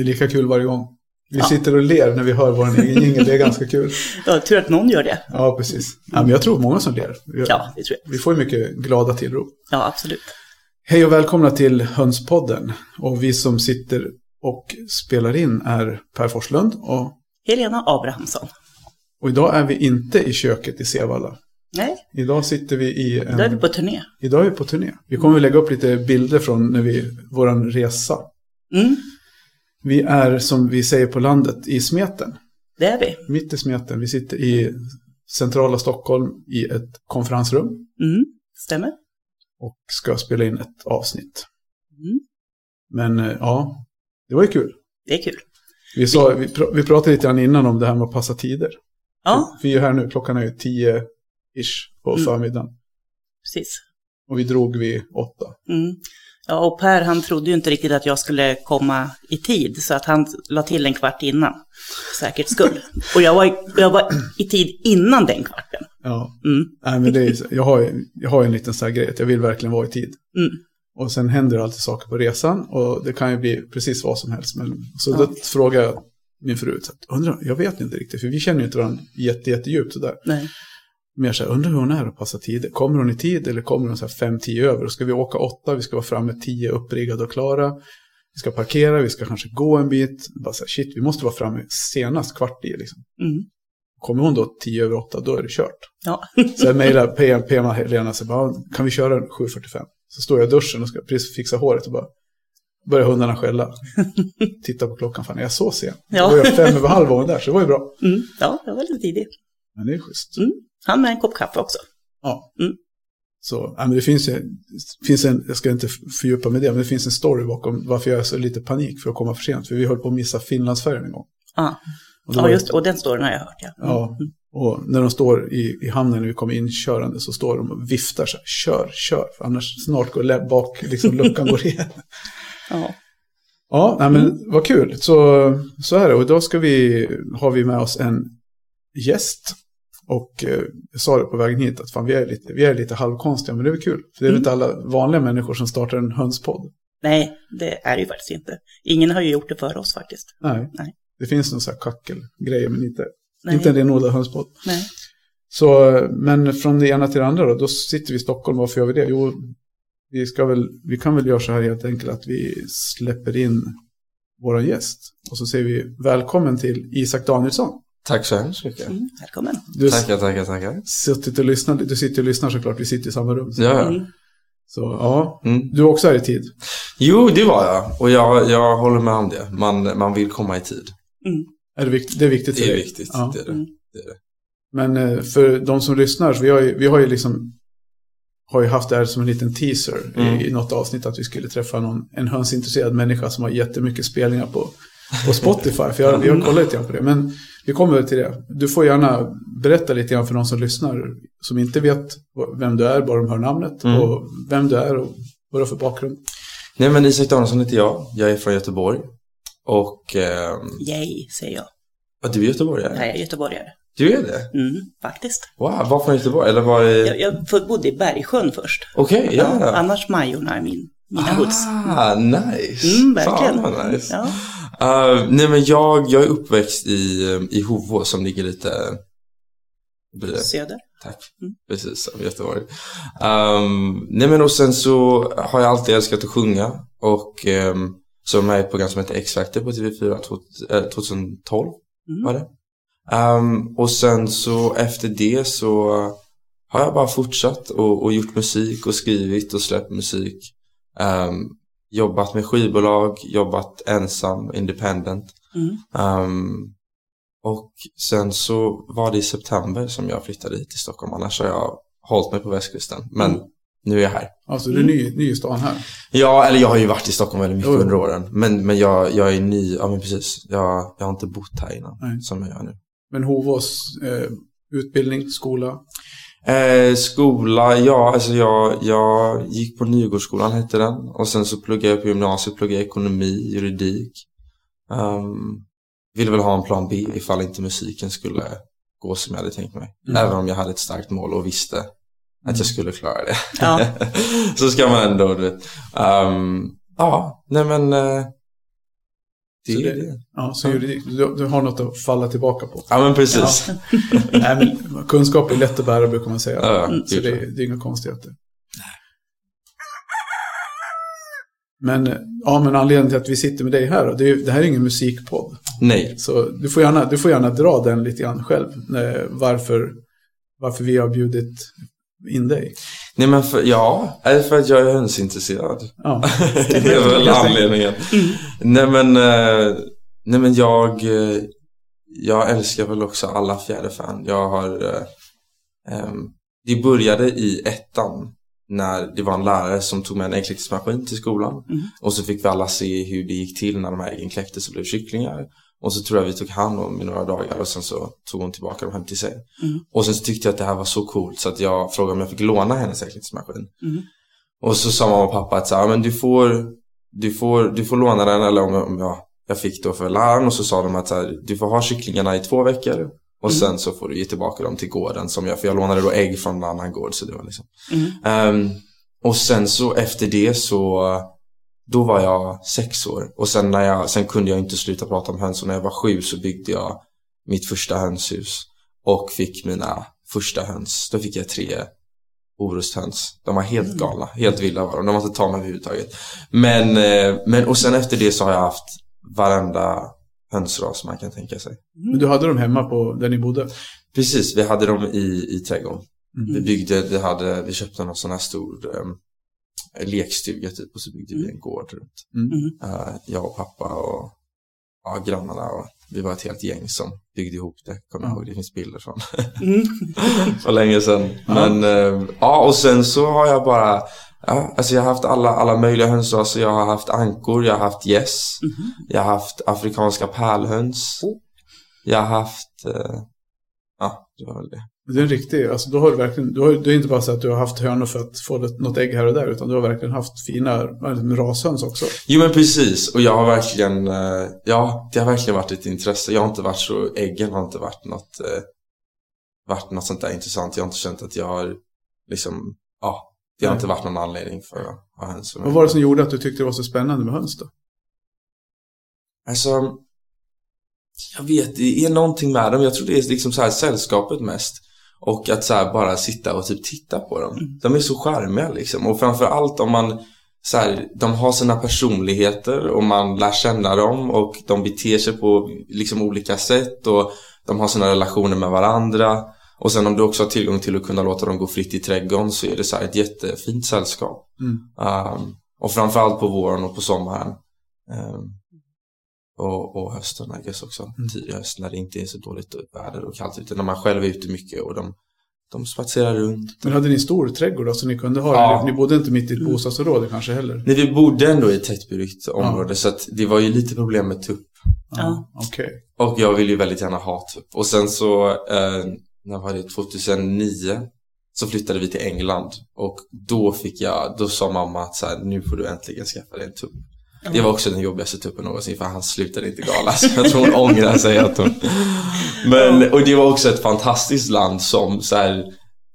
Det är lika kul varje gång. Vi Ja. sitter och ler när vi hör vår egen jingel, det är ganska kul. Ja, tur att någon gör det. Ja, precis. Ja, men jag tror många som ler. Vi, Ja, det tror jag. vi får mycket glada tillrop. Ja, absolut. Hej och välkomna till Hönspodden. Och vi som sitter och spelar in är Per Forslund. Och, Helena Abrahamsson. och idag är vi inte i köket i Sevalla. Nej, Idag sitter vi i en... då är vi på turné. Idag är vi på turné. Vi kommer att lägga upp lite bilder från när vi, våran resa. Mm, Vi är som vi säger på landet i Smeten. det är vi. Mitt i Smeten. Vi sitter i centrala Stockholm i ett konferensrum. Mm, stämmer. Och ska spela in ett avsnitt. Mm, Men eh, ja, det var ju kul. det är kul. Vi, sa, vi, pr- vi pratade lite grann innan om det här med att passa tider. Ja, Vi är här nu, klockan är ju tio ish på Mm. förmiddagen. precis. Och vi drog vid åtta. Mm. Ja, och Per han trodde ju inte riktigt att jag skulle komma i tid, så att han la till en kvart innan, för säkerhets skull. Och jag var, jag var i tid innan den kvarten. Ja, Mm, nej, men det är, jag, har, jag har en liten sån här grej att jag vill verkligen vara i tid. mm, Och sen händer det alltid saker på resan och det kan ju bli precis vad som helst. Men, så Ja. då frågar jag min fru, så att, undrar, jag vet inte riktigt, för vi känner ju inte varandra jätte, jättedjupt sådär. nej. Mer så här, undrar hur hon är att passa tider. Kommer hon i tid eller kommer hon så här fem, tio över? Och ska vi åka åtta, vi ska vara framme tio uppriggade och klara. Vi ska parkera, vi ska kanske gå en bit. Bara så här, shit, vi måste vara framme senast kvart i liksom. Mm, Kommer hon då tio över åtta, då är det kört. ja. Så jag mejlar PM, PM Helena, så bara, kan vi köra 7.45? Så står jag i duschen och ska precis fixa håret och bara börjar hundarna skälla. Titta på klockan, fan är jag så sen? Ja. Då var jag fem över halv var hon där, så det var ju bra. Mm, ja, jag var lite tidig. Men det är schysst. Mm. Han med en kopp kaffe också. Ja. Mm. Så, ja, men det finns, finns en, jag ska inte fördjupa mig det, men det finns en story bakom varför jag är så lite panik för att komma för sent. För vi höll på att missa Finlandsfärjan en gång. Ja, Och, ja just. Och den storyn har jag hört, ja. Mm. Ja, och när de står i, i hamnen när vi kommer inkörande så står de och viftar så här, kör, kör, för annars snart går bak, liksom luckan går igen. Ja. Ja, nej, men vad kul, så, så är det. Och idag ska vi, har vi med oss en gäst. Och eh, jag sa det på vägen hit att fan, vi, är lite, vi är lite halvkonstiga, men det är väl kul. För det är väl Mm. inte alla vanliga människor som startar en hönspodd. Nej, det är det ju faktiskt inte. Ingen har ju gjort det för oss faktiskt. Nej. Nej. Det finns någon så här kackelgrejer, men inte, Nej. inte en renodlad hönspodd. Nej. Så, men från det ena till det andra då, då sitter vi i Stockholm. Varför gör vi det? Jo, vi, ska väl, vi kan väl göra så här helt enkelt att vi släpper in våra gäst. Och så säger vi välkommen till Isak Danielsson. Tack så hemskt mycket. Mm, välkommen. Du Tackar, tackar, tackar. suttit och lyssnat, du sitter och lyssnar såklart, vi sitter i samma rum. Ja, ja. Mm. Så ja, Mm. du är också här i tid. Jo, det var jag. Och jag, jag håller med om det. Man, man vill komma i tid. Mm. Är det, vikt, det är viktigt för Det är dig. viktigt. Ja. Det är det. Mm. det, är det. Men eh, för de som lyssnar, så vi har ju, vi har ju liksom har ju haft det här som en liten teaser Mm. i, i något avsnitt att vi skulle träffa någon, en hönsintresserad människa som har jättemycket spelningar på, på Spotify. För jag, jag har kollat lite grann på det. Men vi kommer väl till det. Du får gärna berätta lite grann för de som lyssnar som inte vet vem du är, bara de hör namnet Mm. och vem du är och vad du har för bakgrund. Nej, men Isak Danielsson heter jag. Jag är från Göteborg. Och... Eh, Yay, säger jag. ja, du är göteborgare? Jag är göteborgare. Du är det? Mm, faktiskt. Wow, var från Göteborg? Eller var i... Jag, jag bodde i Bergsjön först. Okej, ja. ja. Annars Majorna är min, mina hoods. Ah, nice. Mm, verkligen. Fan vad nice. Ja. Uh, nej men jag, jag är uppväxt i, i Hovå som ligger lite... vad blir det? Söder. Tack. Mm. Precis som Göteborg. Um, nej men och sen så har jag alltid älskat att sjunga. Och um, så var jag med i ett program som heter X-Factor på TV4 två- eh, 2012 Mm. var det. Um, och sen så efter det så har jag bara fortsatt och, och gjort musik och skrivit och släppt musik. Um, jobbat med skivbolag, jobbat ensam, independent. Mm. Um, och sen så var det i september som jag flyttade hit till Stockholm. Annars har jag hållit mig på västkusten. Men Mm. nu är jag här. Alltså du är ny, ny i stan här. Ja, eller jag har ju varit i Stockholm väldigt mycket Jo. under åren. Men, men jag, jag är ny, ja men precis. Jag, jag har inte bott här innan, Nej. som jag gör nu. Men Hovås eh, utbildning, skola. Eh, skola, ja alltså jag, jag gick på Nygårdsskolan hette den. Och sen så pluggade jag på gymnasiet, pluggade ekonomi, juridik. Um, ville väl ha en plan B ifall inte musiken skulle gå som jag hade tänkt mig. Mm. Även om jag hade ett starkt mål och visste att jag skulle klara det. Ja. så ska man ändå, du vet. Um, ja, nej men. Det Så det- det. Ja, så du, du har något att falla tillbaka på. Ja, men precis. Nej, men kunskap är lätt att bära brukar man säga. Ja, så det, ja. det är inga konstigheter. Men, ja, men anledningen till att vi sitter med dig här, då, det, är, det här är ingen musikpodd. Nej. Så du får gärna, du får gärna dra den lite grann själv. Varför, varför vi har bjudit in dig. Nej men för, ja, för att jag är hönsintresserad. Ja, det är väl anledningen. Nej men, eh, nej men jag, eh, jag älskar väl också alla fjäderfän. Jag har, eh, det började i ettan. När det var en lärare som tog med en äggkläckningsmaskin till skolan. Och så fick vi alla se hur det gick till när de här äggen kläcktes och blev kycklingar. Och så tror jag vi tog hand om i några dagar och sen så tog hon tillbaka dem hem till sig. Och sen så tyckte jag att det här var så coolt så att jag frågade om jag fick låna hennes äggkläckningsmaskin. Och så sa mamma och pappa att så här, men du får, du får, du får låna den eller om om jag, jag fick då för läraren och så sa de att så här, du får ha kycklingarna i två veckor och sen så får du ge tillbaka dem till gården som jag, för jag lånade då ägg från en annan gård så det var liksom. Ehm, och sen så efter det så, då var jag sex år och sen när jag, sen kunde jag inte sluta prata om höns och när jag var sju så byggde jag mitt första hönshus och fick mina första höns. Då fick jag tre orusthöns. De var helt galna, helt vilda var de. De var inte tama överhuvudtaget. Men, eh, men och sen efter det så har jag haft varenda hönsras man kan tänka sig. men du hade dem hemma på där ni bodde. Precis, vi hade dem i, i trädgården. Mm. Vi byggde, vi, hade, vi köpte någon sån här stor um, lekstuga typ och så byggde vi en gård runt. Mm. Eh, jag och pappa och ja, grannarna och vi var ett helt gäng som byggde ihop det. Kommer jag Ja. ihåg, det finns bilder från Mm. för länge sedan. Ja. Men eh, ja, och sen så har jag bara Ja, alltså jag har haft alla, alla möjliga hönsraser. Jag har haft ankor, jag har haft gäss. Jag har haft afrikanska pärlhöns. Jag har haft... Eh, ja, det var väl det. Det är en riktig, alltså då har du verkligen, då har, det är inte bara så att du har haft hönor för att få något ägg här och där, utan du har verkligen haft fina äh, rashöns också. Jo men precis, och jag har verkligen, eh, ja det har verkligen varit ett intresse. Jag har inte varit så, äggen har inte varit något, eh, varit något sånt där intressant. Jag har inte känt att jag har liksom, ja, det har Nej. inte varit någon anledning för att ha höns. Vad var det som gjorde att du tyckte det var så spännande med höns då? Alltså, jag vet, det är någonting med dem. Jag tror det är liksom så här sällskapet mest. Och att så här bara sitta och typ titta på dem. De är så charmiga liksom. Och framför allt om man så här, de har sina personligheter och man lär känna dem och de beter sig på liksom olika sätt och de har sina relationer med varandra. Och sen om du också har tillgång till att kunna låta dem gå fritt i trädgården så är det så här ett jättefint sällskap. Mm. Um, och framförallt på våren och på sommaren. Um, och, och hösten I guess också. Tidig höst när det inte är så dåligt väder och kallt ute. När man själv är ute mycket och de, de spatserar runt. Men hade ni stor trädgård då, så ni kunde ha Ja. Ni bodde inte mitt i ett bostadsområde kanske heller? Nej, vi bodde ändå i ett tättbebyggt område så att det var ju lite problem med tupp. Ja. Okej. Och jag ville ju väldigt gärna ha tupp. Och sen så, eh, när var det, 2009 så flyttade vi till England. Och då fick jag, då sa mamma att så här, nu får du äntligen skaffa dig en tupp. Det var också den jobbigaste tuppen någonsin för han slutade inte gala. Så jag tror hon ångrar sig att hon... Men, och det var också ett fantastiskt land som så här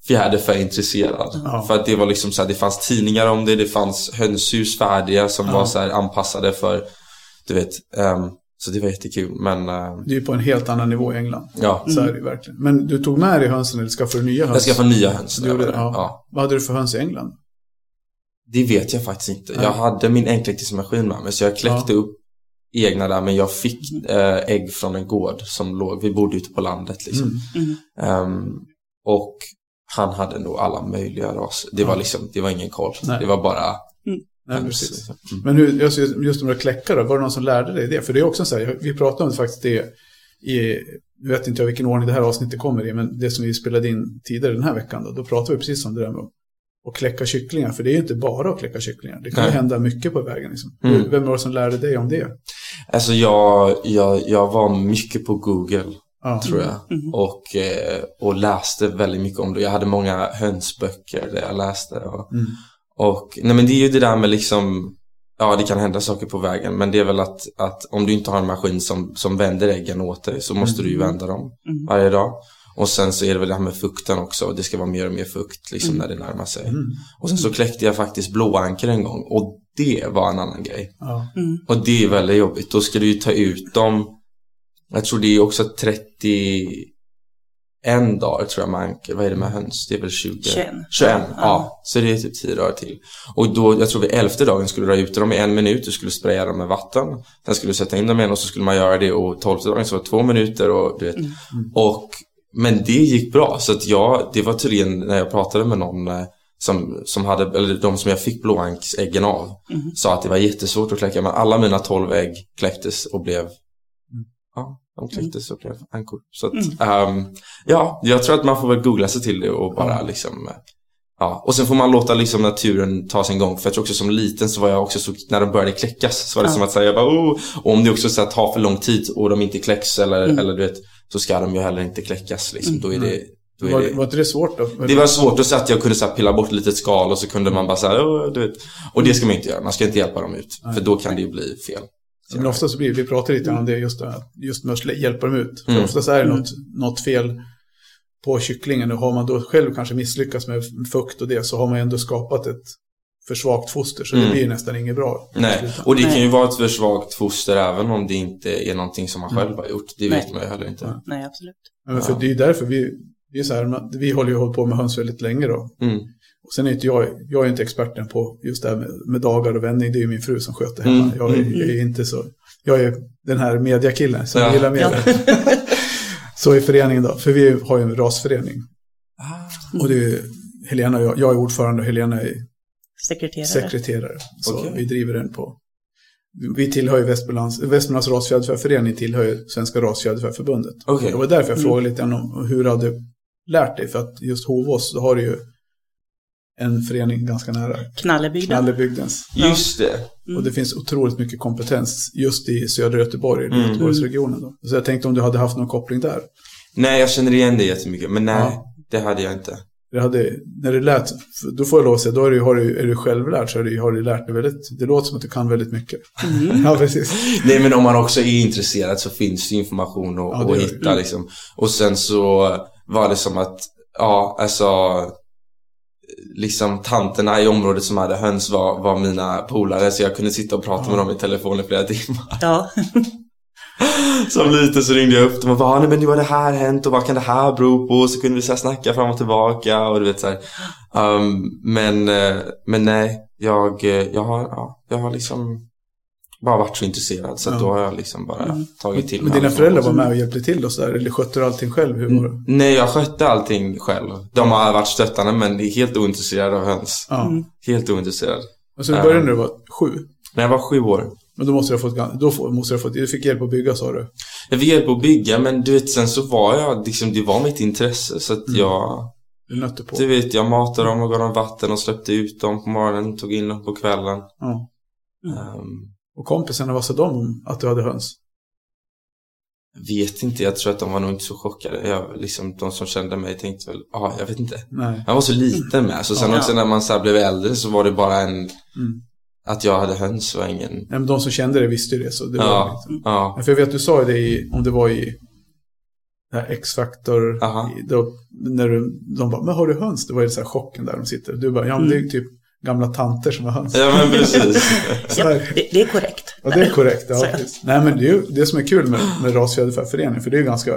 fjäderfäintresserad. Ja. För att det var liksom så här, det fanns tidningar om det, det fanns hönshus färdiga som Ja. var så här anpassade för, du vet, ehm, så det var jättekul. Men ehm, Det är ju på en helt annan nivå i England. ja, Så är det verkligen. Men du tog med dig hönsen eller skaffade du nya höns? jag skaffade nya höns. Du gjorde. Ja. Vad hade du för höns i England? Det vet jag faktiskt inte. Nej. Jag hade min äggkläckningsmaskin med mig så jag kläckte Ja. upp egna där men jag fick eh, ägg från en gård som låg, vi bodde ute på landet liksom. Mm. Ehm, och han hade nog alla möjliga raser. Det var liksom, det var ingen koll. Nej. Det var bara Nej, höns, precis. liksom. Mm. Men hur, just, just de där kläckare, var det någon som lärde dig det? För det är också så här, vi pratade om det faktiskt det i, nu vet inte jag vilken ordning det här avsnittet kommer i, men det som vi spelade in tidigare den här veckan då, då pratade vi precis om det där med att kläcka kycklingar. För det är ju inte bara att kläcka kycklingar, det kan Nej. hända mycket på vägen. Liksom. Mm. Vem var det som lärde dig om det? Alltså jag, jag, jag var mycket på Google Ja. tror jag. Och, eh, och läste väldigt mycket om det. Jag hade många hönsböcker där jag läste. Och, Mm. och nej men det är ju det där med liksom Ja det kan hända saker på vägen men det är väl att, att om du inte har en maskin som, som vänder äggen åt dig så måste du ju vända dem Mm. varje dag. Och sen så är det väl det här med fukten också. Det ska vara mer och mer fukt liksom när det närmar sig. Mm. Och sen så kläckte jag faktiskt blåanker en gång och Det var en annan grej. Ja. Mm. Och det är väldigt jobbigt. Då ska du ju ta ut dem. Jag tror det är också 30 en dag tror jag man, vad är det med höns? Det är väl 20? 21. 21, ja. Ja. Så det är typ 10 dagar till. Och då, jag tror vid elfte dagen skulle du dra ut dem i en minut, du skulle spraya dem med vatten. Sen skulle du sätta in dem igen och så skulle man göra det och tolfte dagen så var det två minuter och du vet. Och, men det gick bra. Så att jag, det var tydligen när jag pratade med någon eh, som, som hade, eller de som jag fick blåanksäggen av, sa att det var jättesvårt att kläcka. Men alla mina 12 ägg kläcktes och blev Ja, de kläcktes och blev ankor. Så att, ehm, ja, jag tror att man får väl googla sig till det och bara liksom eh, Ja, och sen får man låta liksom naturen ta sin gång. För jag tror också som liten så var jag också så, när de började kläckas så var det Ja. som att säga, oh! och om det också så att tar för lång tid och de inte kläcks eller, eller du vet, så ska de ju heller inte kläckas liksom. Då är det, då är Var, det, var inte det svårt då? det var svårt att säga att jag kunde så här, pilla bort ett litet skal och så kunde man bara säga, du vet. Och det ska man inte göra, man ska inte hjälpa dem ut. För då kan det ju bli fel. Men ofta så blir vi pratar lite om det just, här, just med att hjälpa dem ut. För Mm. oftast är det något, något fel på kycklingen och har man då själv kanske misslyckats med fukt och det så har man ändå skapat ett för svagt foster så det Mm. blir nästan inget bra. Nej, och det kan ju vara ett för svagt foster även om det inte är någonting som man Mm. själv har gjort. Det Nej. vet man ju heller inte. Nej, absolut. Men för Ja. det är ju därför vi, vi, är så här, vi håller ju hållit på med höns väldigt länge då. Mm. Och sen är inte jag, jag är inte experten på just det här med, med dagar och vändning. Det är ju min fru som sköter hemma. Mm, Jag, är, mm. jag är inte så, jag är den här mediakillen som Ja. gillar media. så i föreningen då, för vi har ju en rasförening. Ah. Och det är Helena och jag, jag är ordförande och Helena är Sekreterare. sekreterare. Så Okej. vi driver den på. Vi tillhör ju Västmanlands, Västmanlands rasfjäderfäförening tillhör ju Svenska rasfjäderfäförbundet. Okej. Det var därför jag Mm. frågade lite grann om hur du hade lärt dig. För att just Hovås, då har du ju en förening ganska nära Knallebygden. Knallebygdens. Just det. Mm. Och det finns otroligt mycket kompetens just i södra Göteborg, Mm. Göteborgsregionen. Då. Så jag tänkte om du hade haft någon koppling där. Nej, jag känner igen det jättemycket. Men nej, Ja. det hade jag inte. Det hade, när du lät, då får jag lov att säga, då är du, har du, är du självlärd så har du, har du lärt dig väldigt, det låter som att du kan väldigt mycket. Mm. Ja, precis. Nej, men om man också är intresserad så finns det information att, Ja, det att det. hitta liksom. Och sen så var det som att, ja, alltså liksom tanterna i området som hade höns var, var mina polare så jag kunde sitta och prata med dem i telefon i flera timmar. Ja. Som liten så ringde jag upp dem och bara, "Ah, nej men nu har det här hänt och vad kan det här bero på? Och så kunde vi så här snacka fram och tillbaka och du vet så här. Um, men, eh, men nej, jag, eh, jag, har, ja, jag har liksom bara varit så intresserad så Ja. då har jag liksom bara Mm. tagit till Men mig dina allt. föräldrar var med och hjälpte till och sådär, eller skötte du allting själv? Hur var det? Nej, jag skötte allting själv. De har varit stöttande men är helt ointresserade av höns. Mm. Helt ointresserad. Och så du började när du var sju. När jag var sju år. Men då måste du ha fått, då måste du ha fått, du fick hjälp att bygga sa du. Jag fick hjälp att bygga men du vet sen så var jag liksom, det var mitt intresse så att Mm. jag Du nötte på. Du vet, jag matade dem och gav dem vatten och släppte ut dem på morgonen, tog in dem på kvällen. Ja. Ehm, Och kompisarna, vad sa de om att du hade höns? vet inte, jag tror att de var nog inte så chockade. Jag, liksom, de som kände mig tänkte väl, ja, jag vet inte. Nej. Jag var så liten med, så sen Ja. också när man så blev äldre så var det bara en, Mm. Att jag hade höns och ingen... Nej, men de som kände det visste ju det. Så det var Ja, liksom. ja, Ja, För jag vet, du sa ju det i, om det var i X-Factor, då, när du, de bara, men har du höns? Det var ju så här chocken där de sitter. Du bara, ja men det är typ gamla tanter som har höns. ja men precis. Så Ja, det, det är korrekt. Ja, det är korrekt. Ja. Nej, men det, är ju, det som är kul med, med Rasfjäderfäföreningen, för det är ju ganska...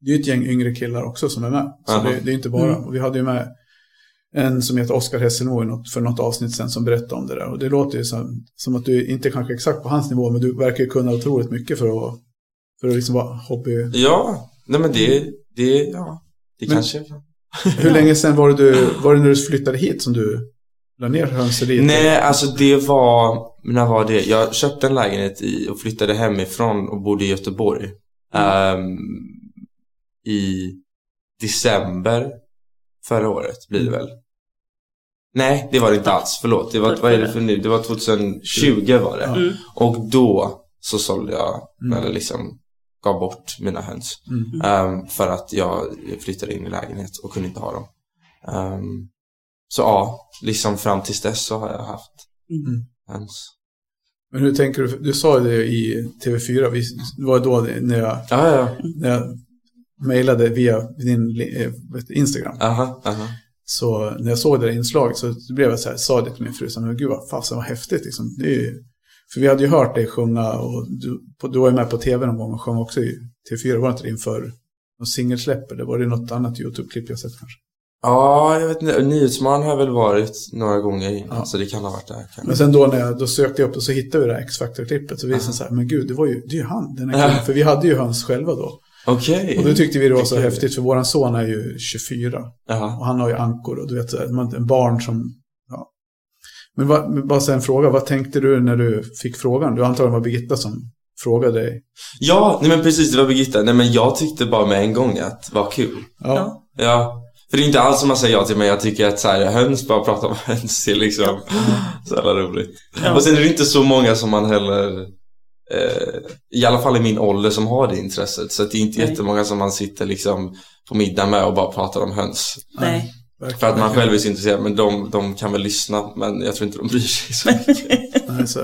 Det är ju ett gäng yngre killar också som är med. Så det, det är inte bara... Mm. Och vi hade ju med en som heter Oskar Hesselmo för något avsnitt sen som berättade om det där. Och det låter ju som, som att du inte kanske exakt på hans nivå, men du verkar kunna otroligt mycket för att, för att liksom vara hobby... Ja, nej men det, det, ja, det Men- kanske. Hur länge sedan var det, du, var det när du flyttade hit som du la ner hönseriet? Nej, alltså det var, när var det? Jag köpte en lägenhet i och flyttade hemifrån och bodde i Göteborg. ehm, I december förra året blir det väl. Nej, det var det inte alls. Förlåt. Det var, vad är det för nu? Det var 2020 var det. Mm. Och då så sålde jag, Mm. eller liksom gav bort mina höns. Mm. Ehm, för att jag flyttade in i lägenhet och kunde inte ha dem. Ehm, så ja, liksom fram tills dess så har jag haft Mm. höns. Men hur tänker du? Du sa ju det i TV4, vi, det var då när jag, Ja, ja. när jag mejlade via din eh, Instagram. Aha, aha. Så när jag såg det där inslaget så blev jag så här, sa det till min fru, så här, men gud vad fasen vad häftigt liksom. Ju, för vi hade ju hört dig sjunga och du, på, du var ju med på tv någon gång och sjöng också i T4, var det inte det inför något singelsläpp eller var det något annat YouTube-klipp jag sett kanske? Ja, jag vet inte. Nyhetsman har jag väl varit några gånger Ja. så det kan ha varit där. Kan Men sen då när jag då sökte jag upp och så hittade vi det här X-Factor-klippet så visade det sig så här, men gud, det var ju, det är ju han, den här killen. Ja. För vi hade ju höns själva då. Okej. Och då tyckte vi det var så Okej. häftigt, för våran son är ju 24. Jaha. Och han har ju ankor och du vet, en barn som... Ja. Men men bara så en fråga, vad tänkte du när du fick frågan? Du antar det var Birgitta som frågade dig. Ja, nej men precis, det var Birgitta. Nej men jag tyckte bara med en gång att vad kul. Ja. Ja. För det är inte alls som man säger ja till, men jag tycker att så här, höns, bara prata om höns är liksom så jävla roligt. Ja. Och sen är det inte så många som man heller, i alla fall i min ålder, som har det intresset. Så det är inte Nej. jättemånga som man sitter liksom på middag med och bara pratar om höns. Nej. För att man själv är så intresserad, men de, de kan väl lyssna, men jag tror inte de bryr sig så mycket. Nej, så.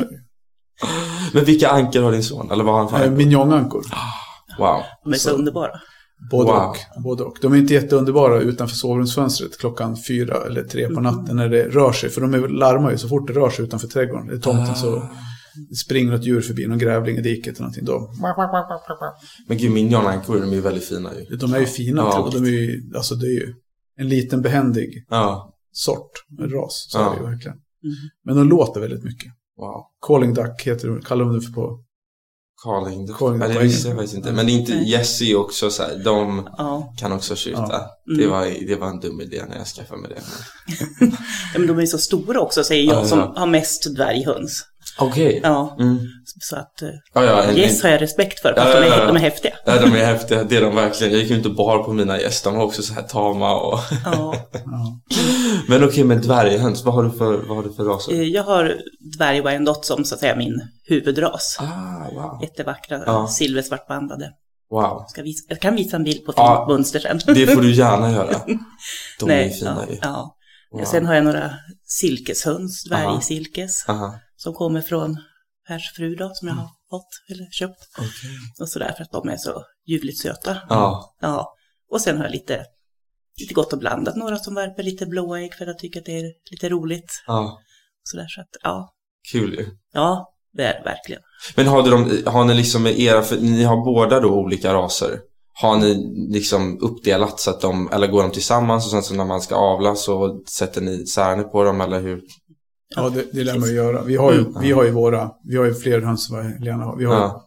Men vilka ankor har din son? Eller vad har han för Eh, ankor? Minjongankor. Wow. De är så, Så- underbara. Både, Wow. och, både och. De är inte jätteunderbara utanför sovrumsfönstret klockan fyra eller tre på natten när det rör sig. För de är, larmar ju så fort det rör sig utanför trädgården. Det är tomten så springer något djur förbi, någon grävling i diket eller någonting. Då, Men gud, minjonankor, de är ju väldigt fina ju. de är ju fina. Ja. och de är ju, alltså det är ju en liten behändig Ja. sort, en ras. Så Ja. är det ju verkligen. Mm. Men de låter väldigt mycket. Wow. Calling Duck heter det, kallar de det för på. Carling. Carling Ja, det visste jag faktiskt inte. Men det är inte. Jesse också så här, de Ja. kan också skjuta. Ja. Det, Mm. var, det var en dum idé när jag skaffade mig det. ja, men de är så stora också, säger jag Ja, som har mest dvärghöns. Okej. Ja, Mm. så att eh, Ja, ja, gäss har jag respekt för, för Ja, att de, ja, är, ja. de är häftiga. ja, de är häftiga. Det är de verkligen. Jag gick ju inte bara på mina gäster. De var också så här tama och... Ja. Ja. Men okej, men dvärghöns. Vad har du för, vad har du för raser? Eh, Jag har dvärg som så att säga min huvudras. Ah, wow. Jättevackra, Ja. silversvartbandade. Wow. Ska visa, jag kan visa en bild på Ja. fint mönster sen. Det får du gärna göra. De är Nej, fina ja, ju. ja. Wow. Sen har jag några silkeshöns, dvärgsilkes, som kommer från Pers fru då, som jag har fått eller köpt. Okej. Och sådär för att de är så ljuvligt söta. Ja. Ja. Och sen har jag lite, lite gott och blandat. Några som värper lite blåa ägg för att jag tycker att det är lite roligt. Ja. Sådär så att, ja. Kul ju. Ja, det är det verkligen. Men har, du dem, har ni liksom era, för ni har båda då olika raser. Har ni liksom uppdelat så att de, eller går de tillsammans och sen så när man ska avla så sätter ni särne på dem eller hur? Ja, det, det lär man ju göra. Vi har ju, Mm. vi har ju våra, vi har ju fler höns än vad Helena har. Vi har Ja.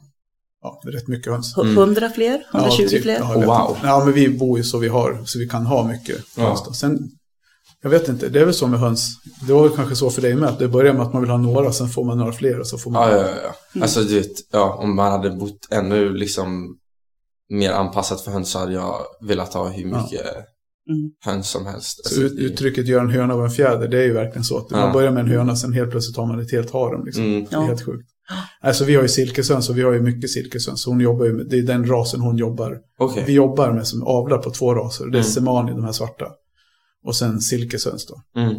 ja, rätt mycket höns. H- Mm. 100 fler? 120 ja, typ. fler? Ja, wow. Ja, men vi bor ju så vi har, så vi kan ha mycket Ja. höns. Då. Sen, jag vet inte, det är väl så med höns. Det var väl kanske så för dig med, att det börjar med att man vill ha några, sen får man några fler och så får man... Ja, ja, ja. Mm. Alltså du vet, ja, om man hade bott ännu liksom mer anpassat för höns så hade jag velat ha hur Ja. mycket Mm. höns som helst. Så Alltså, uttrycket gör en höna av en fjäder, det är ju verkligen så. Att Ja. Man börjar med en höna, sen helt plötsligt har man ett helt harem. Liksom. Mm. Det är Ja. helt sjukt. Alltså vi har ju silkeshöns och vi har ju mycket silkeshöns. Så hon jobbar ju med, det är den rasen hon jobbar. Okej. Vi jobbar med som avlar på två raser. Det är Mm. semani, de här svarta. Och sen silkeshöns då. Mm.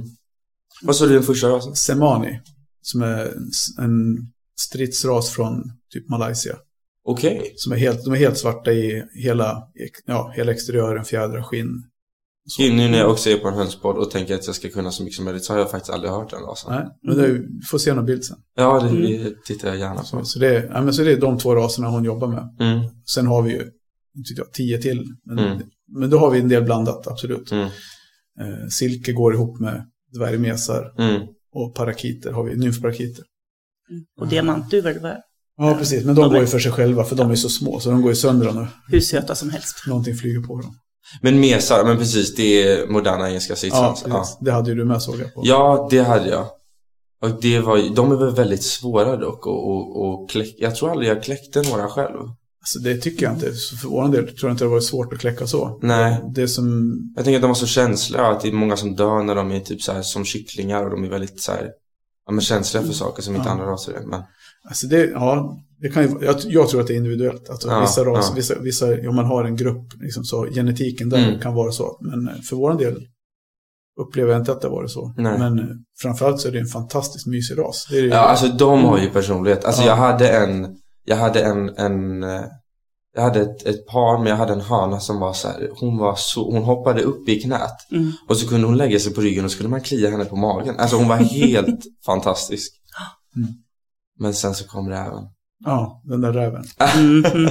Vad sa du den första rasen? Semani, som är en, en stridsras från typ Malaysia. Okej. Som är helt, de är helt svarta i hela, ja, hela exteriören, fjädrar, skinn. Så. Nu när jag också är på en hönspodd och tänker att jag ska kunna så mycket som möjligt så har jag faktiskt aldrig hört den rasen. Nej, men vi får se någon bild sen. Ja, det, Mm. tittar jag gärna på. Så, så, det, är, ja, men så det är de två raserna hon jobbar med. Mm. Sen har vi ju, jag, tio till. Men, Mm. men då har vi en del blandat, absolut. Mm. Eh, silke går ihop med dvärgmesar Mm. och parakiter har vi, nymfparakiter. Mm. Och diamantduvor, det var Ja, precis. Men de De går ju för sig själva, för de är så små. Så de går ju sönder när hur söta som helst. någonting flyger på dem. Men mesar, men precis, det är moderna engelska Ja, stridsrans. Ja, precis. Det hade ju du med såg jag på. ja, det hade jag. Och det var de är väl väldigt svåra dock och, och, och kläck, Jag tror aldrig jag kläckte några själv. Alltså, det tycker jag inte. Så för vår del tror jag inte det varit svårt att kläcka så. Nej. Det som... Jag tänker att de var så känsliga, att det är många som dör när de är typ så här som kycklingar och de är väldigt så här, ja, men känsliga för saker som inte Ja. andra raser är. Men, Alltså det, ja, det kan ju, jag, jag tror att det är individuellt. Alltså Ja, vissa raser, ja. vissa, vissa, om man har en grupp, liksom så, genetiken där Mm. kan vara så. Men för vår del upplever jag inte att det var så. Nej. Men framförallt så är det en fantastiskt mysig ras. Det ju- ja, alltså de har ju personlighet. Alltså Ja. jag hade en, jag hade en, en, jag hade ett, ett par men jag hade en hana som var så här, hon var så, hon hoppade upp i knät. Mm. Och så kunde hon lägga sig på ryggen och så skulle man klia henne på magen. Alltså hon var helt fantastisk. Mm. Men sen så kom räven. Ja, den där räven.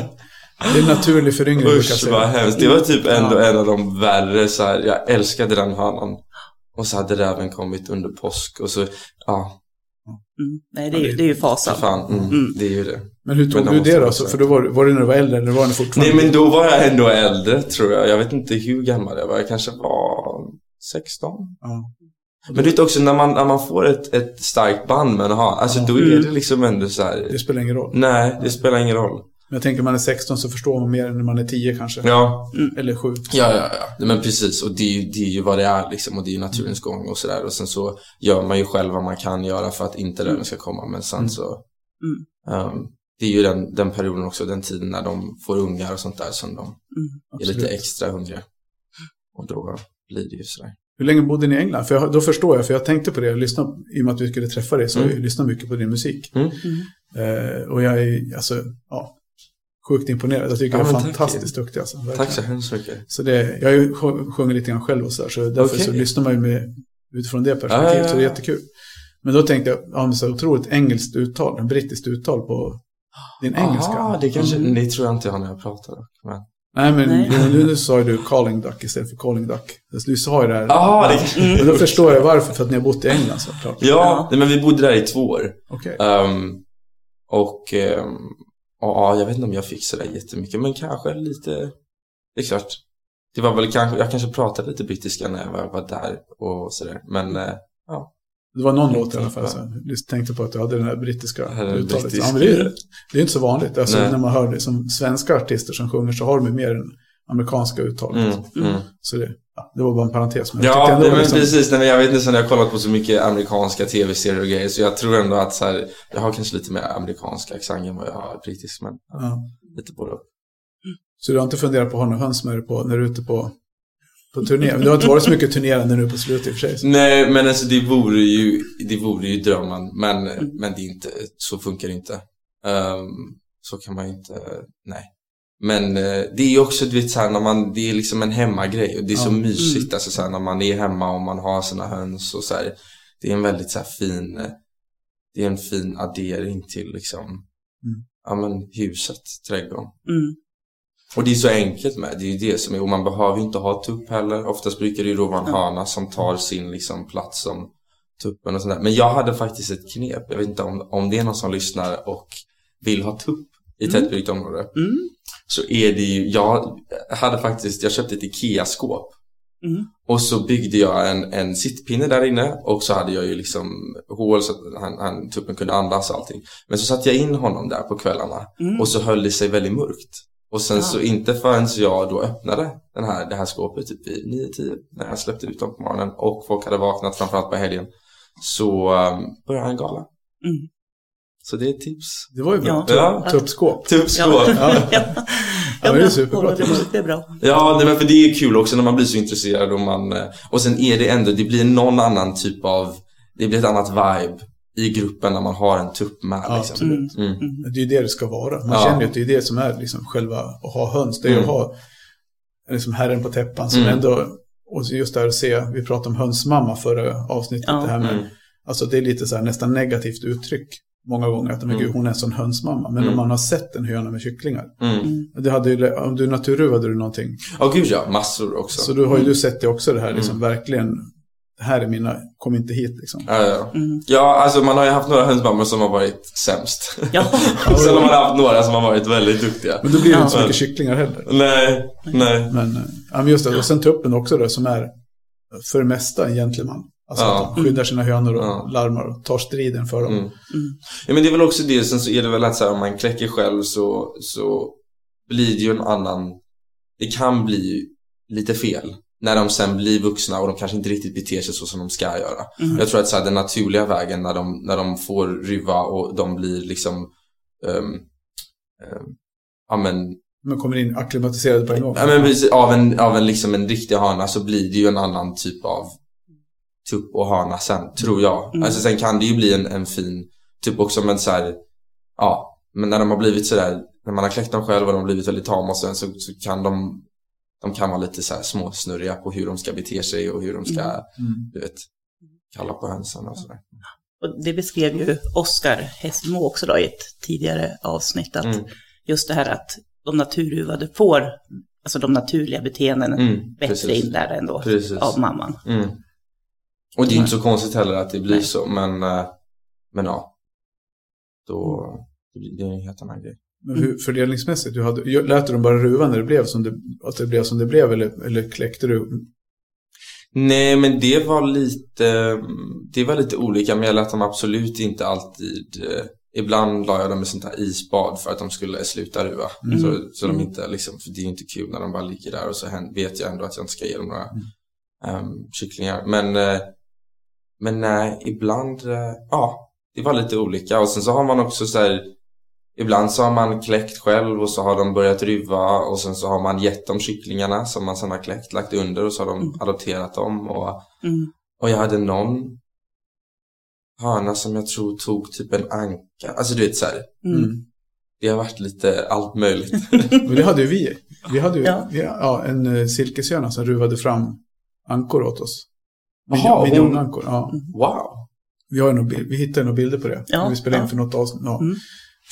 Det är en naturlig föryngring brukar jag Usch vad hemskt. Det var typ ändå Ja. en av de värre så här, jag älskade den hanan. Och så hade räven kommit under påsk och så, ja, Mm. Nej, det är, det är ju fasan. fan, mm, Mm. det är ju det. Men hur tog Men du det då? Så, för då var, var det när du var äldre eller var ni fortfarande? Nej men då var jag ändå äldre tror jag. Jag vet inte hur gammal jag var. Jag kanske var 16. Ja. Men du vet också när man, när man får ett, ett starkt band med han, alltså då är Mm. det liksom ändå så här. Det spelar ingen roll. Nej, det spelar ingen roll. Men jag tänker man är 16 så förstår man mer än när man är 10 kanske. Ja, Eller 7. ja, ja, ja. Men precis. Och det är, ju, det är ju vad det är liksom. Och det är ju naturens gång och sådär. Och sen så gör man ju själv vad man kan göra för att inte röven ska komma. Men sen så. ehm, det är ju den, den perioden också, den tiden när de får ungar och sånt där som de är lite extra hungriga. Och då blir det ju sådär. Hur länge bodde ni i England? För jag, då förstår jag, för jag tänkte på det. Jag lyssnade, I och med att vi skulle träffa dig så har jag lyssnat mycket på din musik. Mm. Eh, och jag är alltså, ja, sjukt imponerad. Jag tycker Ja, du är men tack. fantastiskt duktig. Alltså, verkligen. Tack så hemskt mycket. Så det, jag har ju sjung- sjungit lite grann själv och sådär. Så därför så Okej. lyssnar man ju med, utifrån det perspektivet. Ja. Så det är jättekul. Men då tänkte jag, ja, men så otroligt engelskt uttal, en brittiskt uttal på din engelska. Aha, det kanske, Mm. det tror jag inte jag när jag pratar. Men... Nej, men Nej. Nu, sa ju du calling duck istället för calling duck. Alltså, Du sa ju det här. Aha, det Ja, Men då förstår jag varför, för att ni har bott i England såklart. Ja, nej, men vi bodde där i två år. Okej. Ehm, och ehm, ja, jag vet inte om jag fick sådär jättemycket, men kanske lite, det är klart. Det var väl kanske, jag kanske pratade lite brittiska när jag var, var där och sådär. Men eh, Det var någon låt i alla fall. Så jag tänkte på att du hade den här brittiska en uttalet. brittisk- Ja, men det, är, det är inte så vanligt. Alltså, Nej. när man hör det som svenska artister som sjunger så har de mer än amerikanska uttalet. mm, mm. Så det, ja, det var bara en parentes. Men Ja, nej, men liksom, precis. Nej, men jag vet inte, sen jag har kollat på så mycket amerikanska tv-serier och grejer, så jag tror ändå att så här, jag har kanske lite mer amerikansk accent än vad jag har brittisk, men ja, lite både. Så du har inte funderat på att ha någon höns med dig på, när du är ute på, på turné? Men det har inte varit så mycket turnerande nu på slutet i och för sig. så- Nej, men alltså det vore ju, det vore ju drömmen. Men, men det inte, så funkar det inte. Ehm, så kan man ju inte, nej. Men eh, det är ju också, du vet såhär, när man, det är liksom en hemmagrej och det är så Ja. mysigt alltså såhär när man är hemma och man har sina höns och såhär. Det är en väldigt såhär fin, det är en fin addering till liksom, ja men huset, trädgården. Mm. Och det är så enkelt med, det är ju det som är, och man behöver ju inte ha tupp heller. Oftast brukar det ju då vara en hana som tar sin liksom plats som tuppen och sånt där. Men jag hade faktiskt ett knep, jag vet inte om, om det är någon som lyssnar och vill ha tupp i tättbebyggt område. Mm. Så är det ju, jag hade faktiskt, jag köpte ett IKEA-skåp. Mm. Och så byggde jag en, en sittpinne där inne och så hade jag ju liksom hål så att han, han, tuppen kunde andas och allting. Men så satte jag in honom där på kvällarna Mm. och så höll det sig väldigt mörkt. Och sen Ja. så inte förrän jag då öppnade den här, det här skåpet typ vid 9-10 när jag släppte ut dem på morgonen och folk hade vaknat framförallt på helgen så um, började han gala. Mm. Så det är ett tips. Det var ju bra. Ja. Tuppskåp. Tuppskåp. Ja. Ja, ja. Ja, det är bra. superbra Ja, det, är- bra. nej, men för det är kul också när man blir så intresserad och man eh, och sen är det ändå, det blir någon annan typ av, det blir ett annat vibe i gruppen när man har en tupp med Ja, liksom. absolut. Mm. Det är ju det det ska vara. Man Ja. känner ju att det är det som är liksom själva att ha höns. Det är att Mm. ha liksom herren på täppan som Mm. ändå, och just där att se, vi pratade om hönsmamma förra avsnittet, Ja. det här med, Mm. alltså det är lite så här nästan negativt uttryck många gånger, att men Mm. gud, hon är en sån hönsmamma. Men Mm. om man har sett en höna med kycklingar, Mm. det hade ju, om du naturruvade du någonting, Ja, gud ja, massor också. så då har ju du sett det också, det här liksom Mm. verkligen, det här är mina, kom inte hit liksom. Ja, ja. Mm. ja, alltså man har ju haft några hönsmammor som har varit sämst. Ja. Och sen har man haft några som har varit väldigt duktiga. Men då blir det inte så mycket kycklingar heller. Nej, nej. Men, eh, ja, men just det, och sen tuppen också då, som är för det mesta en gentleman. Alltså Ja. att de skyddar sina hönor och Ja. larmar och tar striden för dem. Mm. Ja, men det är väl också det, sen så är det väl att så här, om man kläcker själv så, så blir det ju en annan, det kan bli lite fel. När de sen blir vuxna och de kanske inte riktigt beter sig så som de ska göra. Mm. Jag tror att så här, den naturliga vägen när de, när de får ryva och de blir liksom um, Ja men, Men kommer in akklimatiserade på en gång. ja, men precis, av, en, av en, liksom en riktig hana så blir det ju en annan typ av tupp och hana sen, tror jag. Mm. Alltså sen kan det ju bli en, en fin, typ också men så här, ja, men när de har blivit sådär när man har kläckt dem själv och de har blivit väldigt tama sen så, så kan de de kan vara lite så här småsnurriga på hur de ska bete sig och hur de ska, Mm. du vet, kalla på hönsen och sådär. Och det beskrev ju Oskar Hessmo också då i ett tidigare avsnitt, att Mm. just det här att de naturhuvade får, alltså de naturliga beteenden Mm, bättre precis. inlärda ändå Precis. av mamman. Mm. Och det är inte så konstigt heller att det blir så, men, eh, men ja. Då, det blir- det är en helt annan grej. Men hur, fördelningsmässigt, du hade, lät du dem bara ruva när det blev som det, att det blev som det blev eller, eller kläckte du? Nej, men det var lite, det var lite olika, men jag lät dem absolut inte alltid eh, Ibland la jag dem i sånt här isbad för att de skulle sluta ruva. Mm. Så, så de inte liksom, för det är ju inte kul när de bara ligger där och så vet jag ändå att jag inte ska ge dem några ehm, kycklingar. Men, eh, men nej, ibland, eh, ja, det var lite olika. Och sen så har man också så här, ibland så har man kläckt själv och så har de börjat ruva och sen så har man gett dem kycklingarna som man sen har kläckt, lagt under och så har de adopterat dem. Och, Mm. och jag hade någon höna som jag tror tog typ en anka. Alltså du vet så här, Mm. det har varit lite allt möjligt. Men det hade ju vi. Vi hade ju Ja. vi, ja, en eh, silkeshöna som ruvade fram ankor åt oss. Jaha, Miljonankor, ja. wow! Vi, har bild, vi hittade några bilder på det. Ja, när vi spelade in ja. för något avsnitt. Ja. Mm.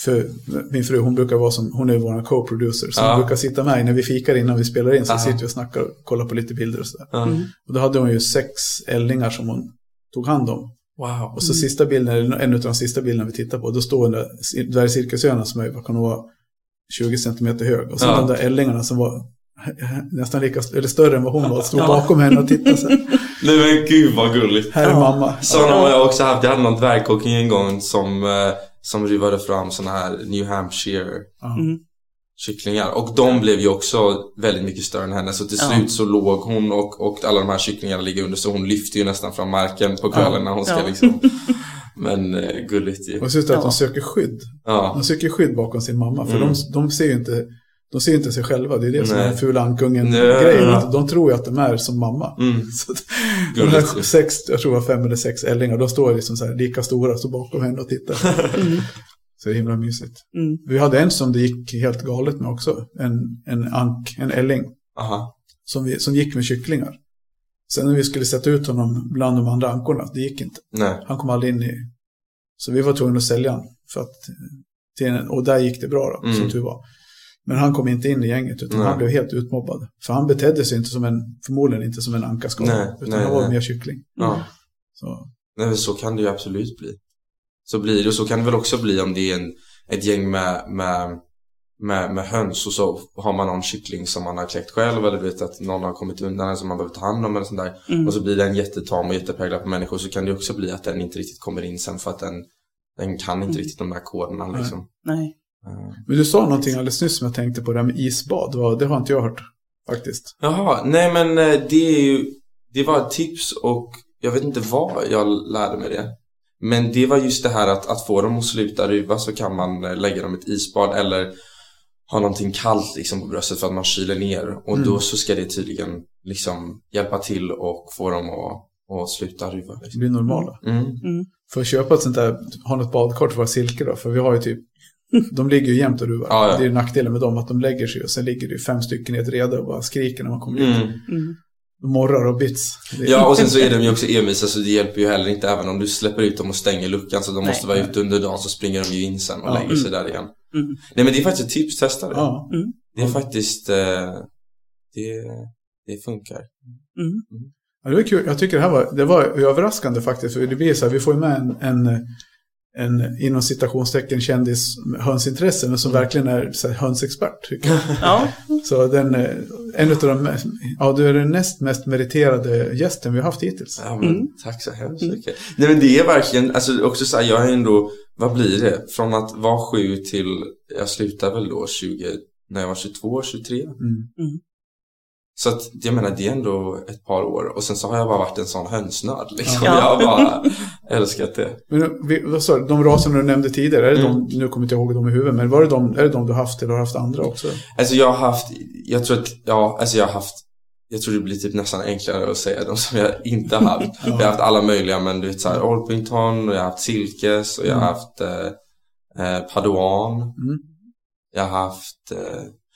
För min fru, hon brukar vara som, hon är vår co-producer. Så Ja. hon brukar sitta med när vi fikar innan vi spelar in. Så Aha. sitter vi och snackar och kollar på lite bilder och sådär. Mm. Och då hade hon ju sex ällingar som hon tog hand om. Wow. Och så sista bilden, eller en av de sista bilderna vi tittar på, då står den där dvärgcirkushönan som är, vad kan vara, 20 centimeter hög. Och så Ja. de där ällingarna som var nästan lika, eller större än vad hon var, stod Ja. bakom henne och tittade så. Nej men gud vad gulligt. Här är Ja. mamma. Sådana har jag också haft. Jag hade någon dvärgkocken en gång som, eh, som ruvade fram såna här New Hampshire. Mm. kycklingar. Och de blev ju också väldigt mycket större än henne. Så till slut så låg hon och, och alla de här kycklingarna ligger under. Så hon lyfte ju nästan från marken på kvällen när hon ska Ja. liksom. Men eh, gulligt ju. Och så att de söker skydd. Ja. De söker skydd bakom sin mamma. För Mm. de, de ser ju inte, de ser inte sig själva. Det är det som är Nej. den fula ankungen Nej. grejen. att De tror ju att de är som mamma. Mm. Så de här sex, jag tror det var fem eller sex ällingar, de står liksom så här lika stora, står bakom henne och tittar. Så det är himla mysigt. Mm. Vi hade en som det gick helt galet med också. En, en ank, en älling. Aha. Som, vi, som gick med kycklingar. Sen när vi skulle sätta ut honom bland de andra ankorna, det gick inte. Nej. Han kom aldrig in i... Så vi var tvungna att sälja honom. För att, till en, och där gick det bra då, Mm. som tur var. Men han kom inte in i gänget, utan Nej. han blev helt utmobbad. För han betedde sig inte som en, förmodligen inte som en anka ska. Nej, Utan nej, han var nej. mer kyckling. Ja. Så, Nej, men så kan det ju absolut bli. Så blir det, och så kan det väl också bli om det är en, ett gäng med, med, med, med höns och så har man någon kyckling som man har kläckt själv eller vet att någon har kommit undan en som man behöver ta hand om eller sånt där. Mm. Och så blir den jättetam och jättepräglad på människor så kan det också bli att den inte riktigt kommer in sen för att den, den kan inte Mm. riktigt de här koderna liksom. Nej. Eh. Men du sa någonting alldeles nyss som jag tänkte på, det här med isbad. Det har inte jag hört faktiskt. Jaha, nej men eh, det är ju, det var ett tips och jag vet inte vad jag lärde mig det. Men det var just det här att, att få dem att sluta ruva så kan man eh, lägga dem i ett isbad eller ha någonting kallt liksom på bröstet för att man kyler ner. Och Mm. då så ska det tydligen liksom hjälpa till och få dem att, att sluta ruva. Det Liksom. blir normala. Mm. För att köpa ett sånt där, ha något badkar för silke då. För vi har ju typ, de ligger ju jämt och ruvar. Ja, ja. Det är ju nackdelen med dem, att de lägger sig och sen ligger det ju fem stycken i ett rede och bara skriker när man kommer in. Mm. Mm. De morrar och bits. Ja och sen så är de ju också envisa så det hjälper ju heller inte även om du släpper ut dem och stänger luckan så de Nej. måste vara ute under dagen så springer de ju in sen och Ja. lägger sig där igen. Mm. Nej men det är faktiskt ett tips, testa det. Ja. Det är faktiskt, eh, det, det funkar. Mm. Ja, det var kul. Jag tycker det här var, det var överraskande faktiskt. För det blir så här, vi får ju med en, en, en inom citationstecken kändis med hönsintresse, men som verkligen är så här, hönsexpert. Tycker jag. Ja. Så den, eh, en av de, mest- ja du är den näst mest meriterade gästen vi har haft hittills. Ja, men, Mm. Tack så hemskt mycket. Nej men det är verkligen, alltså också så här, jag är ändå, vad blir det? Från att vara sju till, jag slutar väl då 20, när jag var 22, 23. Så att jag menar det är ändå ett par år och sen så har jag bara varit en sån hönsnörd liksom. Ja. Jag har bara älskat det. Men vi, vad sa du, de raserna du nämnde tidigare, är det Mm. de, nu kommer inte jag ihåg dem i huvudet, men var det de, är det de du haft eller har haft andra också? Alltså jag har haft, jag tror att, ja, alltså jag har haft jag tror det blir typ nästan enklare att säga de som jag inte har haft. Jag har haft alla möjliga men du vet såhär Orpington och jag har haft Silkes och jag har Mm. haft eh, eh, Paduan. Mm. Jag har haft... Eh,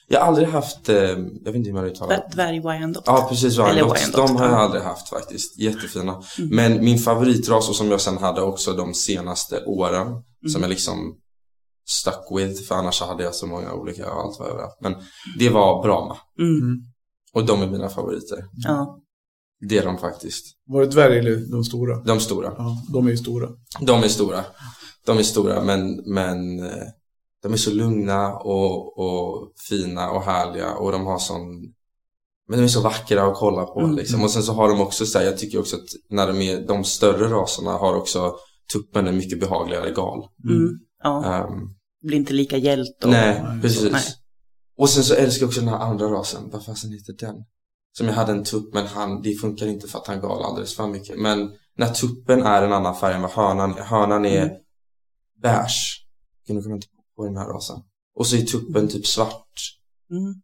jag har aldrig haft... Eh, jag vet inte hur man uttalar det. Dvärg Wyandotte. Ja, precis. Eller Wyandotte. Wyandotte, De har jag ja. aldrig haft faktiskt. Jättefina. Mm. Men min favoritras och som jag sen hade också de senaste åren. Mm. Som jag liksom stuck with. För annars hade jag så många olika och allt var överallt. Men det var Brahma. Mm. Och de är mina favoriter. Ja. Det är de faktiskt. Var det dvärg eller de stora? De stora. Ja, de är ju stora. De är stora. De är stora men, men eh, de är så lugna och, och fina och härliga och de har sån men de är så vackra att kolla på Mm. liksom. Och sen så har de också så här, jag tycker också att när de är de större raserna har också tuppen en mycket behagligare gal. Mm. ja. Ehm, Blir inte lika hjält. Och... nej, precis. nej. Och sen så älskar jag också den här andra rasen, vad fasen heter den? Som jag hade en tupp men han, det funkar inte för att han gal alldeles för mycket. Men när tuppen är en annan färg än vad hönan är, hönan är Mm. beige. Nu kommer jag inte på den här rasen. Och så är tuppen typ svart. Mm.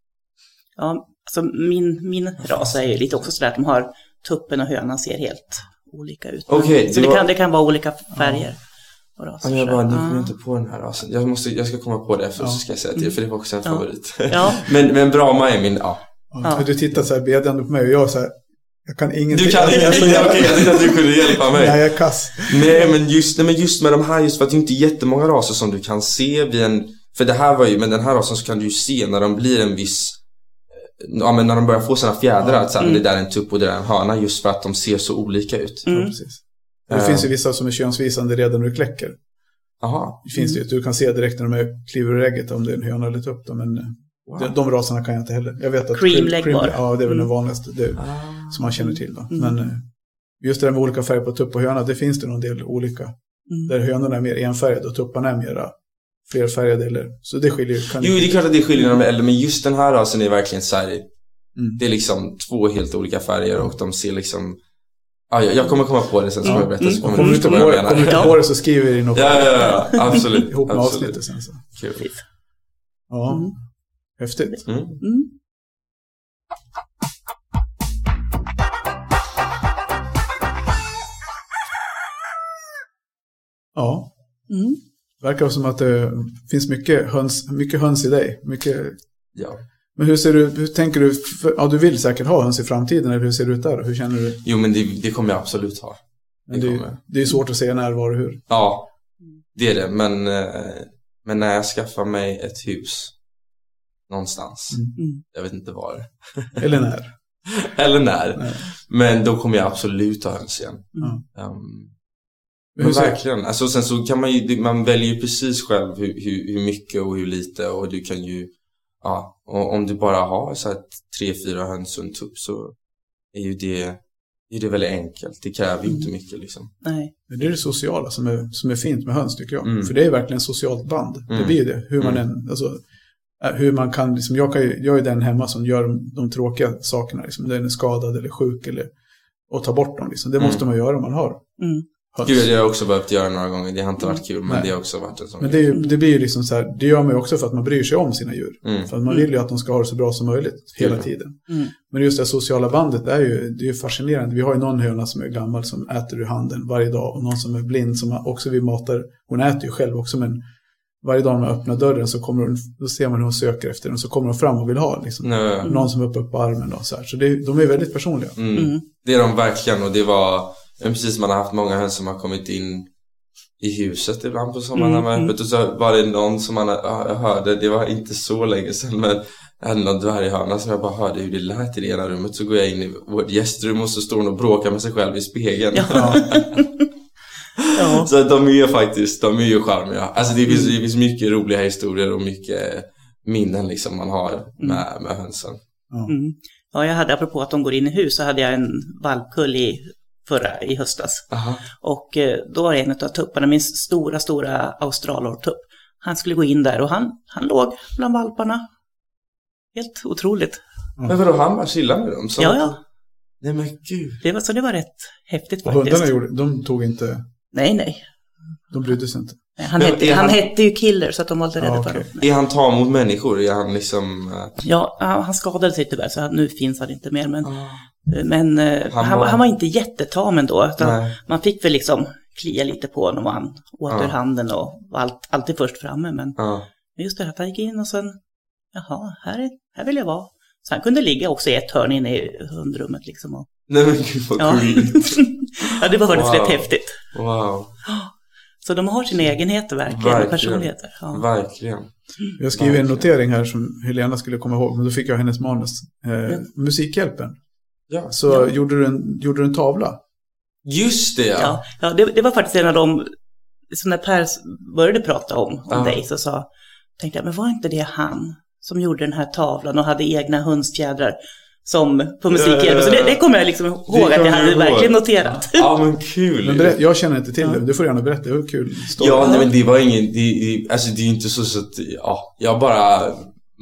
Ja, alltså min, min ras är ju lite också sådär att de har tuppen och hönan ser helt olika ut. Okej, så det det, var- kan, det kan vara olika färger. Och raser, Ja, jag bara, nu kommer jag inte på den här rasen. Jag, måste, jag ska komma på det för Ja. så ska jag säga till för det var också en Ja. favorit. Ja. men, men Brahma är min, ja. Ja. Ja. Du tittar så här bedjande på mig och jag så här, jag kan ingenting. Du kan Alltså, jag ingenting, okej jag tänkte att du kunde hjälpa mig. Nej, jag är kass. Nej men just, nej, men just med de här, just för att det är inte jättemånga raser som du kan se vid en För det här var ju, men den här rasen så kan du ju se när de blir en viss eh, Ja men när de börjar få sina fjädrar, Ja. att så här, Mm. det där är en tupp och det där är en höna just för att de ser så olika ut. Ja, Mm. precis. Det finns ju vissa som är könsvisande redan när du kläcker. Jaha. Det finns det ju. Du kan se direkt när de är kliver ur ägget om det är en höna eller tupp. Men eh, Wow. de, de raserna kan jag inte heller. Jag vet att Cream leg bara. Ja, det är väl den Mm. vanligaste det, Ah. Som man känner till. Då. Mm. Men eh, just det där med olika färger på tupp och höna, det finns det nog en del olika. Mm. Där hönorna är mer enfärgade och tupparna är mera flerfärgade. Eller, så det skiljer ju. kan- Jo det är klart att det skiljer när de är äldre men just den här rasen är verkligen så här, Mm. Det är liksom två helt olika färger och de ser liksom Ja, jag jag kommer komma på det sen så Mm. kommer jag berätta så Mm. kommer Kommer du förstå på, vad det- jag kommer du menar. inte på det så skriver vi det något Ja, ja, ja, absolut. ihop med absolut. avsnittet sen. Så. Kul. Ja, Mm. häftigt. Mm. Ja, Mm. verkar som att det finns mycket höns, mycket höns i dig. Mycket... Ja. Men hur ser du, hur tänker du, för, ja du vill säkert ha höns i framtiden, eller hur ser det ut där? Hur känner du? Jo men det, det kommer jag absolut ha. Det det, kommer. det är svårt att säga när, var och hur. Ja, det är det. Men, eh, men när jag skaffar mig ett hus någonstans, Mm. jag vet inte var, Eller när. eller när, Nej. men då kommer jag absolut ha höns igen. Mm. Um, Men verkligen, alltså sen så kan man ju, det- man väljer ju precis själv hur, hur, hur mycket och hur lite och du kan ju, ja, och om du bara har så här tre, fyra höns och en tupp så är ju det, är det väldigt enkelt. Det kräver ju inte Mm. mycket liksom. Nej. Men det är det sociala som är, som är fint med höns tycker jag. Mm. För det är verkligen ett socialt band. Det Mm. blir ju det. Hur man Mm. än, alltså, äh, hur man kan, liksom, jag, kan ju, jag är den hemma som gör de, de tråkiga sakerna. Liksom, den är skadad eller sjuk eller, och tar bort dem. Liksom. Det Mm. måste man göra om man har Mm. höns. Gud, det har jag också behövt göra några gånger. Det har inte varit kul, men Nej. det har också varit en sån Men det, det blir ju liksom så här, det gör man ju också för att man bryr sig om sina djur. Mm. För att man Mm. vill ju att de ska ha det så bra som möjligt hela Kul. tiden. Mm. Men just det sociala bandet det är ju, det är ju fascinerande. Vi har ju någon höna som är gammal som äter ur handen varje dag och någon som är blind som också vi matar. Hon äter ju själv också men varje dag när man öppnar dörren så kommer hon, då ser man hur hon söker efter den så kommer hon fram och vill ha liksom. Någon som är uppe på armen och så här. Så det, de är väldigt personliga. Mm. Mm. Det är de verkligen och det var men precis man har haft många höns som har kommit in i huset ibland på sommaren när Mm, man är mm. öppet och så var det någon som man hörde, det var inte så länge sedan men jag hade någon dvärghörna som jag bara hörde hur det lät i det ena rummet så går jag in i vårt gästrum och så står hon och bråkar med sig själv i spegeln. Ja. Ja. så att de är faktiskt, de är ju charmiga. Alltså det finns, det finns mycket roliga historier och mycket minnen liksom man har med, med hönsen. Mm. ja, jag hade, apropå att de går in i hus, så hade jag en valpkull i, förra, i höstas. Aha. Och eh, då var det en av tupparna, min stora, stora australortupp. Han skulle gå in där och han, han låg bland valparna. Helt otroligt. Men vadå, han bara chillade med dem? Så Ja, ja. Nej men gud. Det var, så det var rätt häftigt Och faktiskt. hundarna gjorde, de tog inte, Nej, nej. de brydde sig inte. Han, hette, han han- hette ju Killer så att de var lite rädda Ja, för okej. honom. Är han tam mot människor? Är han liksom... eh, Ja, han skadade sig tyvärr så nu finns han inte mer. Men, Ah. Men eh, Han han, var- han var inte jättetam ändå. Utan Nej. man fick väl liksom klia lite på honom och han åt Ja. ur handen och var allt, alltid först framme. Men Ja. Just det, att han gick in och sen, jaha, här, är, här vill jag vara. Så han kunde ligga också i ett hörn inne i hundrummet liksom. Och, Nej men gud vad ja. coolt. ja, det var faktiskt Wow. rätt häftigt. Wow, Så de har sina egenheter verkligen, Verkligen. och personligheter. Ja. verkligen. Jag skrev en notering här som Helena skulle komma ihåg, men då fick jag hennes manus. Eh, Ja. Musikhjälpen. Ja. Så Ja. gjorde, du en, gjorde du en tavla. Just det ja. Ja, ja det, det var faktiskt en av de, så när Per började prata om, om Ja. dig så sa, tänkte jag, men var inte det han som gjorde den här tavlan och hade egna hönsfjädrar som på musikhjälpen? Så det, det kommer jag liksom ihåg att jag hade verkligen noterat. Ja men kul. Men berä- jag känner inte till Ja. det, du får gärna berätta, det var kul. story. Ja, nej, men det var ingen, det, det, alltså det är inte så, så att, ja, jag bara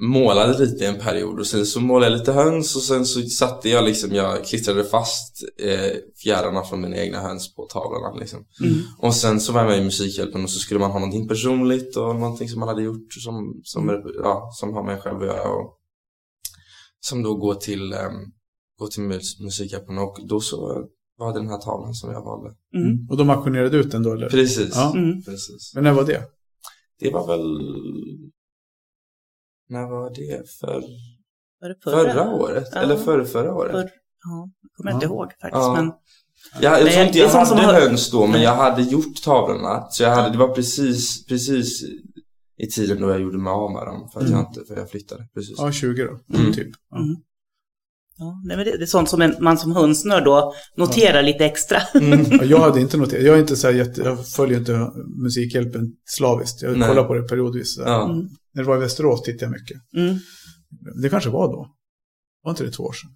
målade lite en period och sen så målade jag lite höns och sen så satte jag liksom, jag klistrade fast eh, fjädrarna från mina egna höns på tavlorna liksom. Mm. Och sen så var jag med i Musikhjälpen och så skulle man ha någonting personligt och någonting som man hade gjort som, som, ja, som har med en själv att göra och som då går till, um, går till mus- Musikhjälpen och då så var det den här tavlan som jag valde. Mm. Och de auktionerade ut den då eller? Precis. Ja. Mm. Precis. Men när var det? Det var väl... När var det? För... Var det Förra, året? Ja. Eller förra, förra året? För, ja, jag kommer inte Ja. ihåg faktiskt. Ja. Men, Jag, jag tror inte det är jag hade har- höns då, men jag hade gjort tavlorna. Så jag hade, det var precis, precis i tiden då jag gjorde mig av med dem. För att jag inte, för jag flyttade. Precis. Ja, 20 då, Mm. typ. Ja. Mm. Ja, nej, men det, det är sånt som en, man som hönsnörd då noterar lite extra. Mm. Ja, Jag hade inte noterat, jag är inte så här jätte, jag följer inte Musikhjälpen slaviskt. Jag Nej. kollar på det periodvis. Ja. Mm. När det var i Västerås tittade jag mycket. Mm. Det kanske var då. Var inte det två år sedan?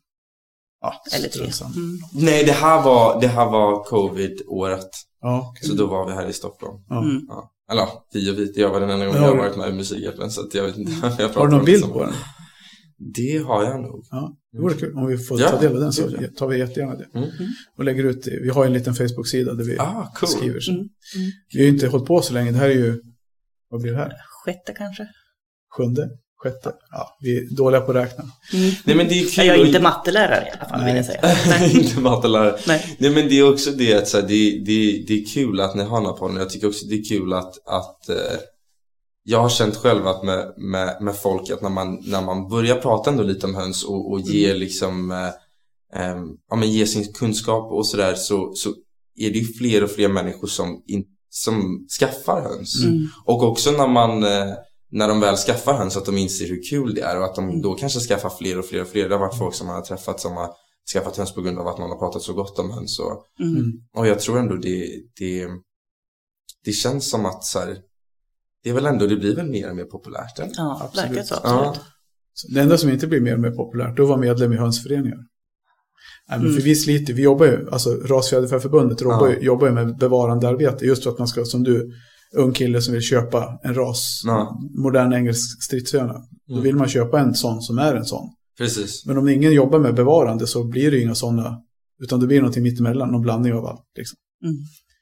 Ja, Eller tre. Mm. Nej, det här var, det här var covid-året. Ja, okej. Så då var vi här i Stockholm. ja. Mm. Ja. Eller ja, vi och vi. Jag var den enda gången jag har varit med i Musikhjälpen. Så att jag vet inte jag pratar Har du någon om bild liksom. på den? Det har jag nog. Ja, det vore kul. Om vi får Ja, ta del av den så tar vi jättegärna det. Mm. Och lägger ut det. Vi har en liten Facebook-sida där vi Ah, cool. skriver. Så. Mm. Mm. Vi har ju inte hållit på så länge. Det här är ju, vad blir det här? Sjätte kanske? Sjunde? Sjätte? Ja, vi är dåliga på att räkna. Mm. Nej men det är kul. Jag är inte mattelärare i alla fall, vill jag säga. Nej. inte mattelärare. Nej. Nej men det är också det att så här, det, det, det är kul att ni har den här podden. Jag tycker också det är kul att, att eh, jag har känt själv att med, med, med folk att när man, när man börjar prata ändå lite om höns och, och ge liksom eh, eh, ja, men ge sin kunskap och sådär så, så är det ju fler och fler människor som, in, som skaffar höns. Mm. Och också när man eh, när de väl skaffar höns att de inser hur kul det är och att de då kanske skaffar fler och fler och fler. Det har varit folk som man har träffat som har skaffat höns på grund av att man har pratat så gott om höns. Och, Mm. och jag tror ändå det, det, det känns som att så här, det är väl ändå, det blir väl mer och mer populärt. Eller? Ja, Absolut. verkar så. Ja. Absolut. Så Det enda som inte blir mer och mer populärt, då var medlem i hönsföreningar. Nej, men Mm. för vi sliter, vi jobbar ju, alltså Rasfjäderfäförbundet jobbar, ju, jobbar ju med bevarandearbete just för att man ska, som du, ung kille som vill köpa en ras, Ja. modern engelsk stridshöna. Då Mm. vill man köpa en sån som är en sån. Precis. Men om ingen jobbar med bevarande så blir det ju inga sådana, utan det blir någonting mittemellan, någon blandning av allt. Liksom. Mm.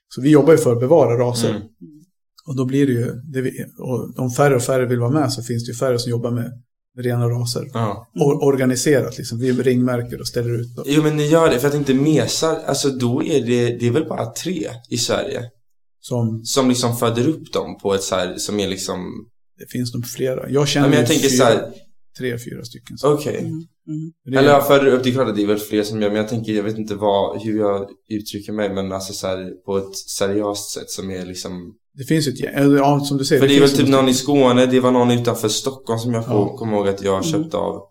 Så vi jobbar ju för att bevara raser. Mm. Och då blir det ju, det och om färre och färre vill vara med så finns det ju färre som jobbar med, rena raser. Ja. Or, organiserat liksom, vi ringmärker och ställer ut. Då. Jo men ni gör det, för att inte mesar, alltså då är det, det är väl bara tre i Sverige Som, som liksom föder upp dem på ett så här, som är liksom, det finns nog flera. Jag ja, känner men jag tänker fyra, så här, tre, fyra stycken. Okej. Mm. Mm. Är- Eller jag föder upp, det är klart att det är väl fler som gör, men jag tänker, jag vet inte vad, hur jag uttrycker mig, men alltså så här, på ett seriöst sätt som är liksom det finns ett gäng, ja, som du säger. För det är väl typ någon i Skåne, det var någon utanför Stockholm som jag Ja. kommer ihåg att jag Mm. köpte av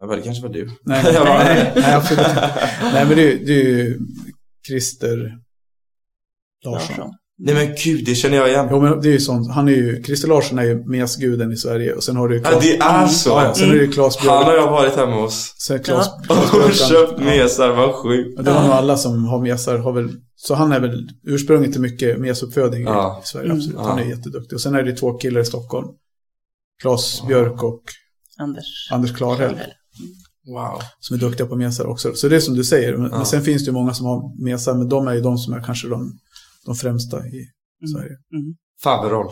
Ja, men det kanske var du? Nej, nej, Jag bara- nej, nej, absolut inte. Nej, men det, är- det är ju Christer Larsson. Larsson. Nej men gud, det känner jag igen. Jo, men det är ju sånt. Han är ju, Christer Larsson är ju mesguden i Sverige. Och sen har du ju Ja, Claes, det är så! ja, ja, sen är det ju Claes Han har Björk. jag varit hemma hos. Sen Claes, Ja. Claes Och Björk, köpt ja. mesar, vad sjukt. Och det har nog alla som har mesar har väl, så han är väl ursprunget till mycket mesuppfödning i- Ja. i Sverige, Mm. absolut. Han är Ja. jätteduktig. Och sen är det två killar i Stockholm. Claes Björk och Anders. Anders Klarhäll. Wow. Som är duktiga på mesar också. Så det är som du säger. Men, Ja. men sen finns det ju många som har mesar, men de är ju de som är kanske de, de främsta i Mm. Sverige. Mm. Faverroll.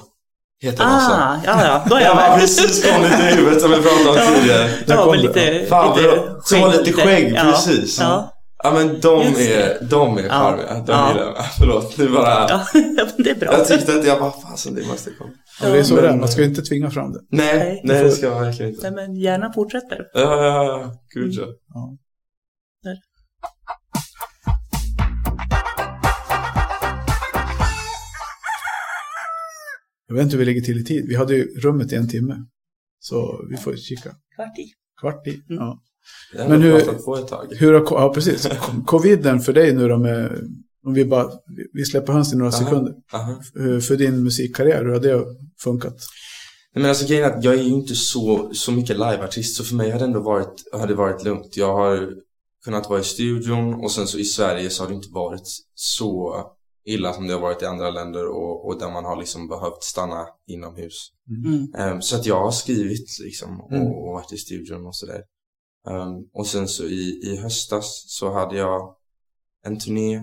Heter? Ah, ja, ja, då är jag med. precis kom lite i huvudet som vi pratade om tidigare. Ja, men det. lite, Faverroll, lite som har lite skägg, ja, precis. Ja. Ja men de Just det. är, de är Ja. charmiga. De Ja. gillar jag. Förlåt, nu bara... Ja, det är bra. Jag tyckte inte, jag bara fasen det måste komma. Ja, det är så men- det är, man ska ju inte tvinga fram det. Nej, Nej. nej det ska jag verkligen inte. Nej, men gärna fortsätter. Ja, ja, ja. Gud ja. Jag vet inte hur vi ligger till i tid. Vi hade ju rummet i en timme. Så vi får kika. Kvart i. Kvart i. Ja. Jag har Men hur-. Hur har, ja, precis. Coviden för dig nu då med, om vi bara, vi släpper höns i några Aha. sekunder. Aha. För din musikkarriär, hur har det funkat? Nej, men alltså grejen är att jag är ju inte så, så mycket liveartist så för mig har det ändå varit, har det varit lugnt. Jag har kunnat vara i studion och sen så i Sverige så har det inte varit så illa som det har varit i andra länder och, och där man har liksom behövt stanna inomhus. Mm. Ehm, så att jag har skrivit liksom och, Mm. och varit i studion och sådär. Ehm, och sen så i, i höstas så hade jag en turné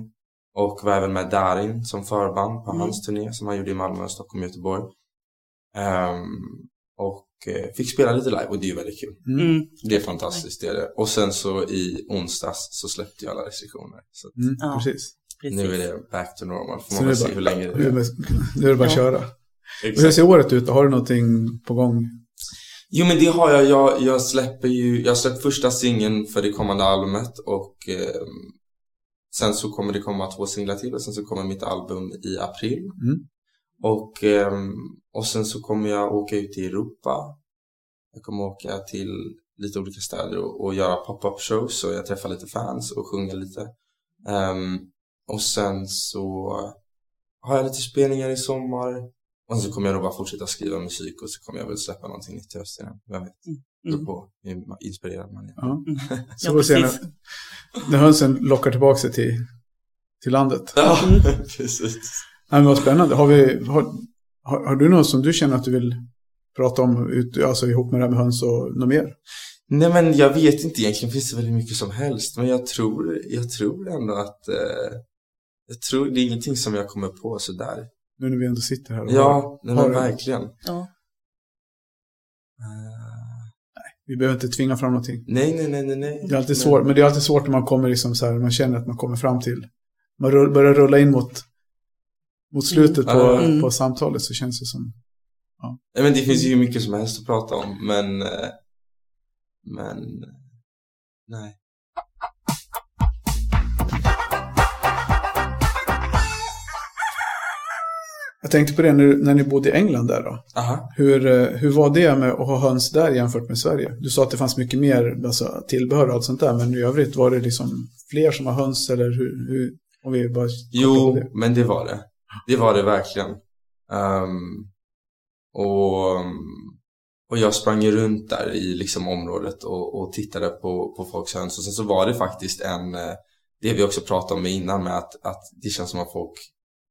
och var även med Darin som förband på Mm. hans turné som han gjorde i Malmö, Stockholm, Göteborg. Ehm, och eh, fick spela lite live och det är väldigt kul. Mm. Det är fantastiskt, det är det. Och sen så i onsdags så släppte jag alla restriktioner. Så att Mm, Ja. Precis. Precis. nu är det back to normal. Får Så man är se bara- hur länge det Nu är nu är det bara att Ja. köra. Och hur Exakt. ser året ut? Har du någonting på gång? Jo men det har jag. Jag, jag släpper ju, jag har släppt första singeln för det kommande albumet och ehm, sen så kommer det komma två singlar till och sen så kommer mitt album i april. Mm. Och, ehm, och sen så kommer jag åka ut i Europa. Jag kommer åka till lite olika städer och, och göra pop-up shows och jag träffar lite fans och sjunger lite. Ehm, och sen så har jag lite spelningar i sommar. Och sen så kommer jag nog bara fortsätta skriva musik och så kommer jag väl släppa någonting nytt till hösten. Vem vet? Mm. Beror på hur inspirerad man är. Ja. Mm. Så Ja, får vi se när, precis. när hönsen lockar tillbaka sig till, till landet. Ja, Mm. precis. Nej, men vad spännande. Har, vi, har, har, har du något som du känner att du vill prata om ut, alltså ihop med det här med höns och något mer? Nej men jag vet inte egentligen, finns det väldigt mycket som helst. Men jag tror, jag tror ändå att eh, jag tror det är ingenting som jag kommer på sådär. Nu när vi ändå sitter här. och har- Ja, nej, men verkligen. Ja. Eh, Vi behöver inte tvinga fram någonting. nej, nej, nej, nej, nej. Det är alltid Men- svårt, men det är alltid svårt när man kommer liksom så här, man känner att man kommer fram till, man rull, börjar rulla in mot, mot slutet på, Mm. på samtalet så känns det som, Nej, men det finns ju mycket som helst att prata om, men... eh, Men... Nej. Jag tänkte på det när, när ni bodde i England där då. Aha. Hur, eh, hur var det med att ha höns där jämfört med Sverige? Du sa att det fanns mycket mer alltså, tillbehör och allt sånt där, men i övrigt var det liksom fler som har höns eller hur, hur om vi bara Jo, det. men det var det. Det var det verkligen. Ehm, och, och jag sprang runt där i liksom området och, och tittade på, på folks höns. Och sen så var det faktiskt en, eh, det vi också pratade om innan med att, att det känns som att folk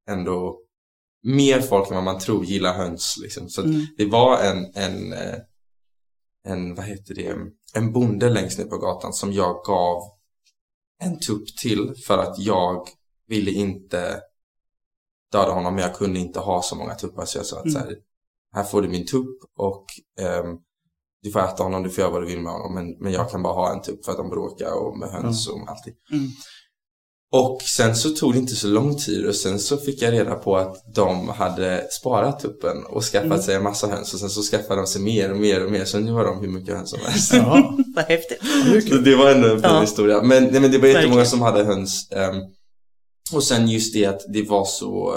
ändå, mer folk än vad man tror gillar höns. Liksom. Så Mm. det var en, en, eh, en, vad heter det, en bonde längst ner på gatan som jag gav en tupp till för att jag ville inte döda honom men jag kunde inte ha så många tuppar så jag sa att Mm. så här, här får du min tupp och ehm, du får äta honom, du får göra vad du vill med honom men, men jag kan bara ha en tupp för att de bråkar och med höns och med allting. Mm. Och sen så tog det inte så lång tid och sen så fick jag reda på att de hade sparat tuppen och skaffat Mm. sig en massa höns och sen så skaffade de sig mer och mer och mer så nu har de hur mycket höns som helst. Ja, Vad häftigt. Så det var ändå en fin Ja. historia. Men, nej, men det var jättemånga Verkligen. som hade höns. ehm, och sen just det att det var så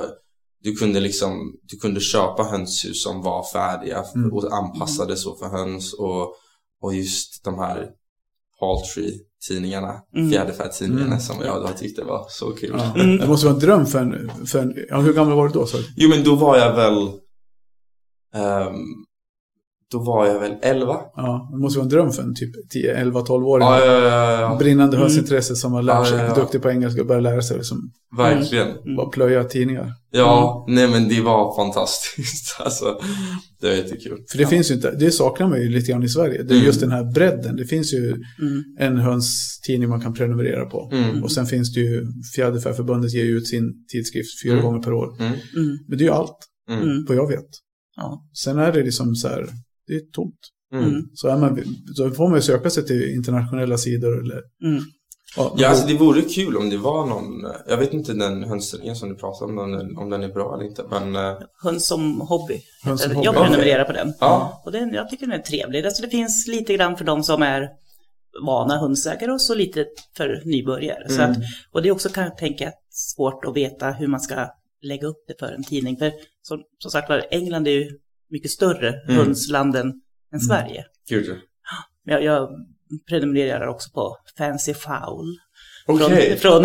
du kunde liksom du kunde köpa hönshus som var färdiga Mm. och anpassade så för höns och, och just de här Paltry tidningarna, Mm. fjäderfätidningarna Mm. som jag då tyckte var så kul. Ja. Mm. Det måste vara en dröm för en, för en ja, hur gammal var du då? Så? Jo men då var jag väl ehm, då var jag väl 11. Ja, det måste vara en dröm för en typ 10, 11, 12-åring. Ja, ja, ja, ja, Brinnande Mm. hönsintresse som har lärt sig, ja, ja. duktig på engelska och börjar lära sig liksom, verkligen. Mm. bara plöja tidningar. Ja, nej men det var fantastiskt. Alltså, det var jättekul. För det finns ju inte, det saknar man ju lite grann i Sverige. Det är Mm. just den här bredden. Det finns ju Mm. en hönstidning man kan prenumerera på. Mm. Och sen finns det ju, Fjäderfäförbundet ger ju ut sin tidskrift fyra Mm. gånger per år. Mm. Mm. Men det är ju allt, Mm. Mm. vad jag vet. Ja. Sen är det liksom så här, det är tomt. Mm. Mm. Så, är man, så får man ju söka sig till internationella sidor eller Mm. Ja, Ja, alltså det vore kul om det var någon, jag vet inte den hönsringen som du pratar om, om den, om den är bra eller inte, men eh, Höns som hobby. Höns som jag prenumererar på den. Ja. Och den, jag tycker den är trevlig. Alltså det finns lite grann för de som är vana hundsägare och så lite för nybörjare. Så Mm. att, och det är också kan jag tänka svårt att veta hur man ska lägga upp det för en tidning. För som, som sagt var, England är ju mycket större Mm. hundsland än, än Sverige. gud ja. Jag, jag prenumererar också på Fancy Fowl. Okej, Från,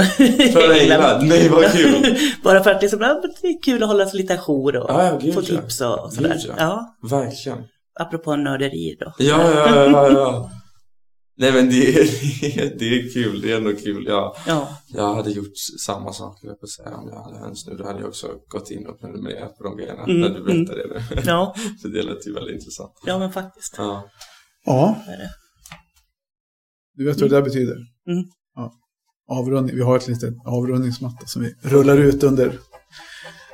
från, England, nej vad kul! Bara för att liksom, ja, det är kul att hålla sig lite ajour och Ja, ja, få ja. tips och, och sådär. Gud, ja. Ja, Verkligen. apropå nörderi då. Ja, ja, ja, ja. Nej men det är, det är kul, det är ändå kul. Ja, Ja, jag hade gjort samma sak, jag på säga, om jag hade höns nu. Då hade jag också gått in och prenumererat på de grejerna Mm, när du berättade det nu. ja, Så det lät ju väldigt intressant. ja men faktiskt. Ja. Ja, Det är det. du vet vad det där betyder? Mm. Ja. Avrundning. Vi har ett litet avrundningsmatta som vi rullar ut under.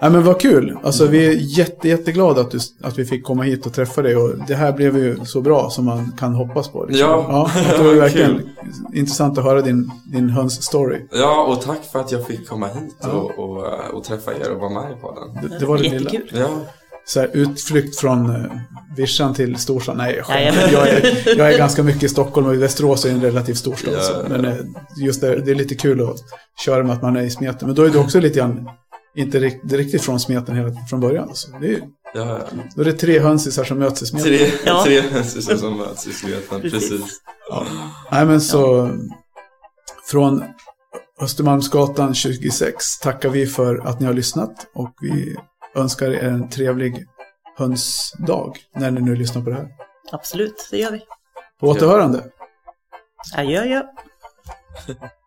Nej men vad kul. Alltså vi är jätte, jätteglada att, du, att vi fick komma hit och träffa dig. Och det här blev ju så bra som man kan hoppas på. liksom. Ja. ja det var verkligen Kul. intressant att höra din, din höns-story. ja, och tack för att jag fick komma hit Ja. och, och, eh, och träffa er och vara med i podden. Det, det var det lilla. Jättekul. Ja, Så här, utflykt från uh, vischan till storstan. Nej, jag, jag, är, jag är ganska mycket i Stockholm och Västerås är en relativt stor stad. Ja, så. ja. Men eh, just det, det är lite kul att köra med att man är i smeten. Men då är det också lite grann, inte rikt, riktigt från smeten hela, från början. Alltså. Det är, ja, ja. då är det tre hönsisar som möts i smeten. Tre, Ja. tre hönsisar som möts i smeten, Precis. precis. Nej, men så från Östermalmsgatan 26 tackar vi för att ni har lyssnat och vi önskar er en trevlig hönsdag när ni nu lyssnar på det här. Absolut, det gör vi. På återhörande. Adjö, adjö.